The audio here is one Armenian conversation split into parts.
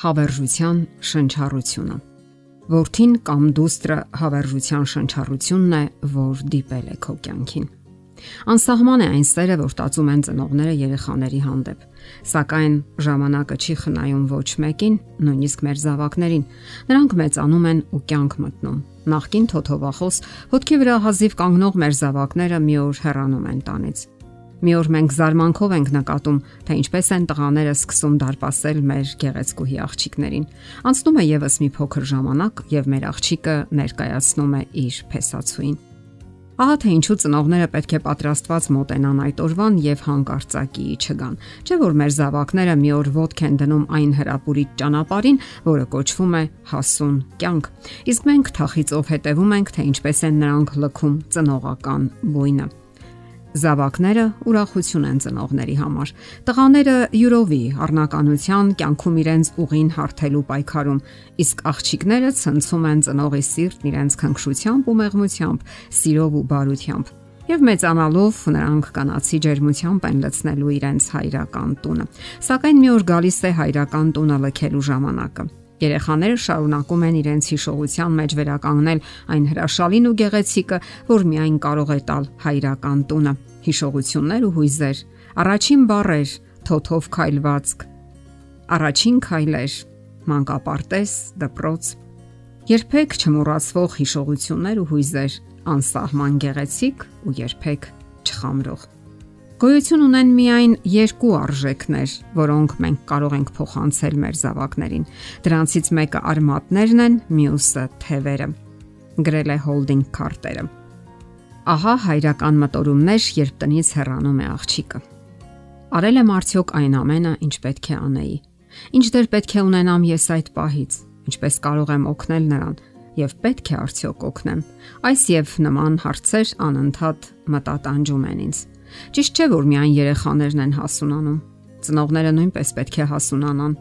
Հավերժության շնչառությունը Որդին կամ դուստրը հավերժության շնչառությունն է, որ դիպել է քո կյանքին։ Անսահման է այն սերը, որ տածում են ծնողները երեխաների հանդեպ։ Սակայն ժամանակը չի խնայում ոչ մեկին, նույնիսկ մեր զավակներին։ Նրանք մեծանում են ու կյանք մտնում։ Նախքին թոթովախոս ոտքի վրա հազիվ կանգնող մեր զավակները մի օր հեռանում են տանից։ Մի օր մենք զարմանքով ենք նկատում, թե ինչպես են տղաները սկսում դարպասել մեր գեղեցկուհի աղջիկներին։ Անցնում է եւս մի փոքր ժամանակ եւ մեր աղջիկը ներկայացնում է իր փեսացուին։ Ահա թե ինչու ծնողները պետք է պատրաստված մոտենան այդ օրվան եւ հանկարծակի չգան։ Չէ որ մեր զավակները մի օր ոդք են դնում այն հրապուրիչ ճանապարհին, որը կոչվում է հասուն կյանք։ Իսկ մենք թախիծով հետևում ենք, թե ինչպես են նրանք լքում ծնողական բույնը։ Զավակները ուրախություն են ծնողների համար։ Տղաները յուրովի առնականության կյանքում իրենց ուղին հարթելու պայքարում, իսկ աղջիկները ցնցում են ծնողի սիրտն իրենց քնքշությամբ ու մեղմությամբ, սիրով ու բարությամբ։ Եվ մեծանալով նրանք կանացի ջերմությամբ են լցնելու իրենց հայրական տունը։ Սակայն մի օր գալիս է հայրական տունը լքելու ժամանակը։ Երեխաները շարունակում են իրենց հիշողության մեջ վերականգնել այն հրաշալին ու գեղեցիկը, որ միայն կարող է տալ հայրական տունը։ Հիշողություններ ու հույզեր, առաջին բառեր, թոթով քայլվածք, առաջին քայլեր, մանկապարտեզ, դպրոց։ Երբեք չմոռացվող հիշողություններ ու հույզեր, անսահման գեղեցիկ ու երբեք չխամրող։ Գոյություն ունեն միայն երկու արժեքներ, որոնք մենք կարող ենք փոխանցել մեր զավակներին։ Դրանցից մեկը արմատներն են, մյուսը թևերը։ Գրել է Holding Carter-ը։ Ահա հայրական մտորումներ, երբ տնից հեռանում է աղջիկը։ Արել եմ արդյոք այն ամենը, ինչ պետք է անեի։ Ինչ դեր պետք է ունենամ ես այդ պահից։ Ինչպես կարող եմ օգնել նրան եւ պետք է արդյոք օգնեմ։ Այս եւ նման հարցեր անընդհատ մտատանջում են ինձ։ Ճիշտ չէ, որ միայն երեխաներն են հասունանում։ Ծնողները նույնպես պետք է հասունանան։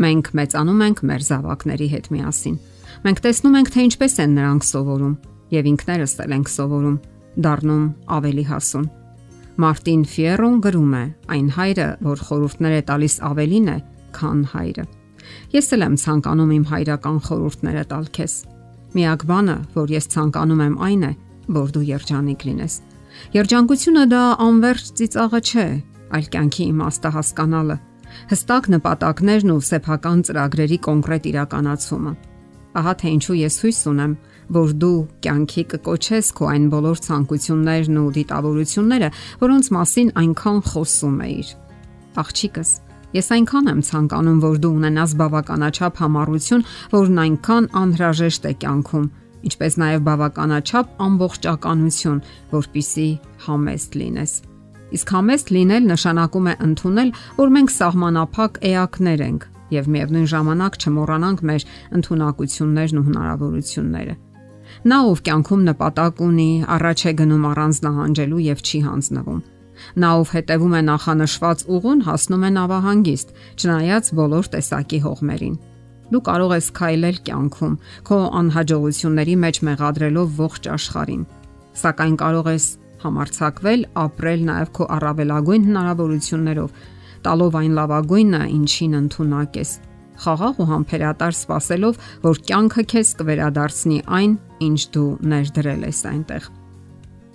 Մենք մեծանում ենք մեր զավակների հետ միասին։ Մենք տեսնում ենք, թե ինչպես են նրանք սովորում, եւ ինքներս էլ ենք սովորում, դառնում ավելի հասուն։ Մարտին Ֆիերոն գրում է. այն հայրը, որ խորհուրդներ է տալիս ավելին է, քան հայրը։ Ես էլ եմ ցանկանում իմ հայրական խորհուրդները տալ քեզ։ Միակ բանը, որ ես ցանկանում եմ, այն է, որ դու երջանիկ լինես Երջանկությունը դա անverջ ծիծաղը չէ, այլ կյանքի իմաստը հասկանալը, հստակ նպատակներն ու սեփական ծրագրերի կոնկրետ իրականացումը։ Ահա թե ինչու ես հույս ունեմ, որ դու կյանքի կկոչես քո այն բոլոր ցանկություններն ու դիտավորությունները, որոնց մասին այնքան խոսում էիր։ Աղջիկս, ես այնքան եմ ցանկանում, որ դու ունենաս բավականաչափ համառություն, որն այնքան անհրաժեշտ է կյանքում, ինչպես նաև բավականաչափ ամբողջականություն, որpիսի համեստ լինես։ Իսկ համեստ լինել նշանակում է ընդունել, որ մենք սահմանափակ էակներ ենք եւ միևնույն ժամանակ չմոռանանք մեր ընտունակություններն ու հնարավորությունները։ Նա ով կյանքում նպատակ ունի, առաջ է գնում առանց նահանջելու եւ չի հանձնվում։ Նա ով հետևում է նախանշված ուղուն, հասնում է նավահանգիստ, չնայած բոլոր տեսակի հողմերին։ Դու կարող ես քայլել կյանքում, քո անհաջողությունների մեջ մեղադրելով ողջ աշխարհին։ Սակայն կարող ես համարցակվել ապրել նաև քո առավելագույն հնարավորություններով, տալով այն լավագույնը, ինչին ընդունակ ես խաղաղ ու համբերատար սпасելով, որ կյանքը քեզ կվերադարձնի այն, ինչ դու ներդրել ես այնտեղ։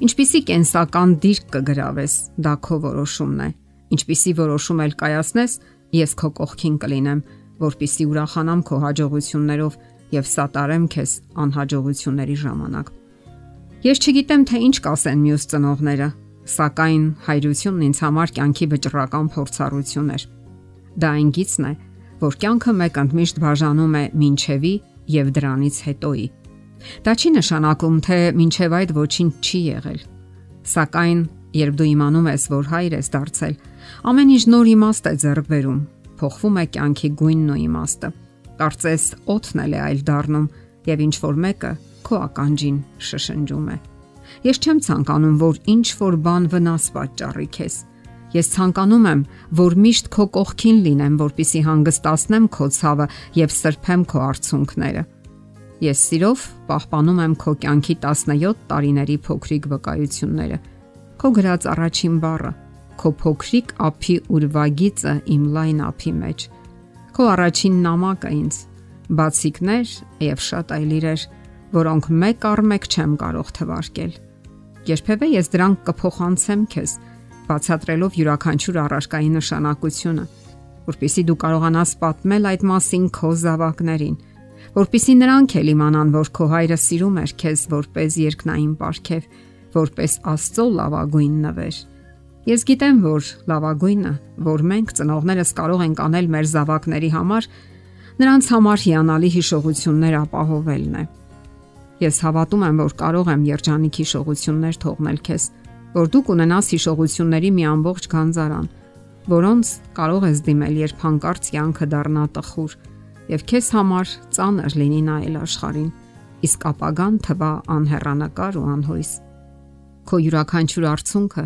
Ինչպիսի կենսական դիրք կգրավես, դա քո որոշումն է։ Ինչպիսի որոշում էլ կայացնես, ես քո կողքին կլինեմ որpիսի ուրախանամ քո հաջողություններով եւ սատարեմ քեզ անհաջողությունների ժամանակ։ Ես չգիտեմ թե ինչ կասեն մյուս ծնողները, սակայն հայրությունն ինձ համար կյանքի վճռական փորձառություն էր։ Դա այն գիծն է, որ կյանքը մեկ ընդմիշտ բաժանում է ինչևի եւ դրանից հետոյի։ Դա չի նշանակում, թե ինչև այդ ոչինչ չի եղել։ Սակայն երբ դու իմանում ես, որ հայր ես դարձել, ամեն ինչ նոր իմաստ է ձեռք բերում փոխվում է կյանքի գույնն ու իմաստը։ Կարծես օդն էլ է այլ դառնում եւ ինչ որ մեկը քո ականջին շշնջում է։ Ես չեմ ցանկանում, որ ինչ որ բան վնաս պատճառի քեզ։ Ես ցանկանում եմ, որ միշտ քո կողքին լինեմ, որpիսի հանգստացնեմ քո ցավը եւ սրբեմ քո արցունքները։ Ես սիրով պահպանում եմ քո կյանքի 17 տարիների փոքրիկ վկայությունները։ Քո գրած առաջին բառը քո փոքրիկ ափի ուրվագիծը իմ լայն ափի մեջ։ Քո առաջին նամակը ինձ բացիկներ եւ շատ այլ իրեր, որոնք մեկ առ մեկ չեմ կարող թվարկել։ Երբևէ ես դրանք կփոխանցեմ քեզ, բացատրելով յուրաքանչյուր առարկայի նշանակությունը, որpիսի դու կարողանաս պատմել այդ մասին քո զավակներին, որpիսի նրանք էլ իմանան, որ քո հայրը սիրում էր քեզ որպես երկնային ապարքև, որպես Աստծո լավագույն նվեր։ Ես գիտեմ, որ լավագույնը, որ մենք ծնողներս կարող ենք անել մեր զավակների համար, նրանց համար հիանալի հիշողություններ ապահովելն է։ Ես հավատում եմ, որ կարող եմ երջանիկ հիշողություններ թողնել քեզ, որ դու կունենաս հիշողությունների մի ամբողջ գանձարան, որոնց կարող ես դիմել, երբ հանկարծ յանքը դառնա տխուր եւ քեզ համար ծանր լինի նայել աշխարհին, իսկ ապագան թվա անհեռանկար ու անհույս։ Քո յուրաքանչյուր արցունքը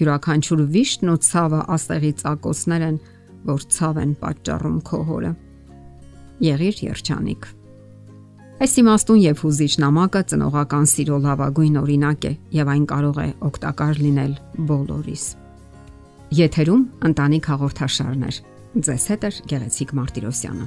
յուրաքանչյուր վիշտն ու ցավը աստեղի ցակոսներ են, որ ցավ են պատճառում քո հորը։ Եղիր երջանիկ։ Այս իմաստուն եւ հուզիչ նամակը ծնողական սիրո լավագույն օրինակ է եւ այն կարող է օգտակար լինել բոլորիս։ Եթերում ընտանիք հաղորդաշարներ։ Ձեզ հետ է Գեղեցիկ Մարտիրոսյանը։